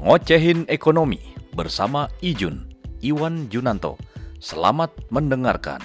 Ngocehin Ekonomi bersama Ijun, Iwan Junanto. Selamat mendengarkan.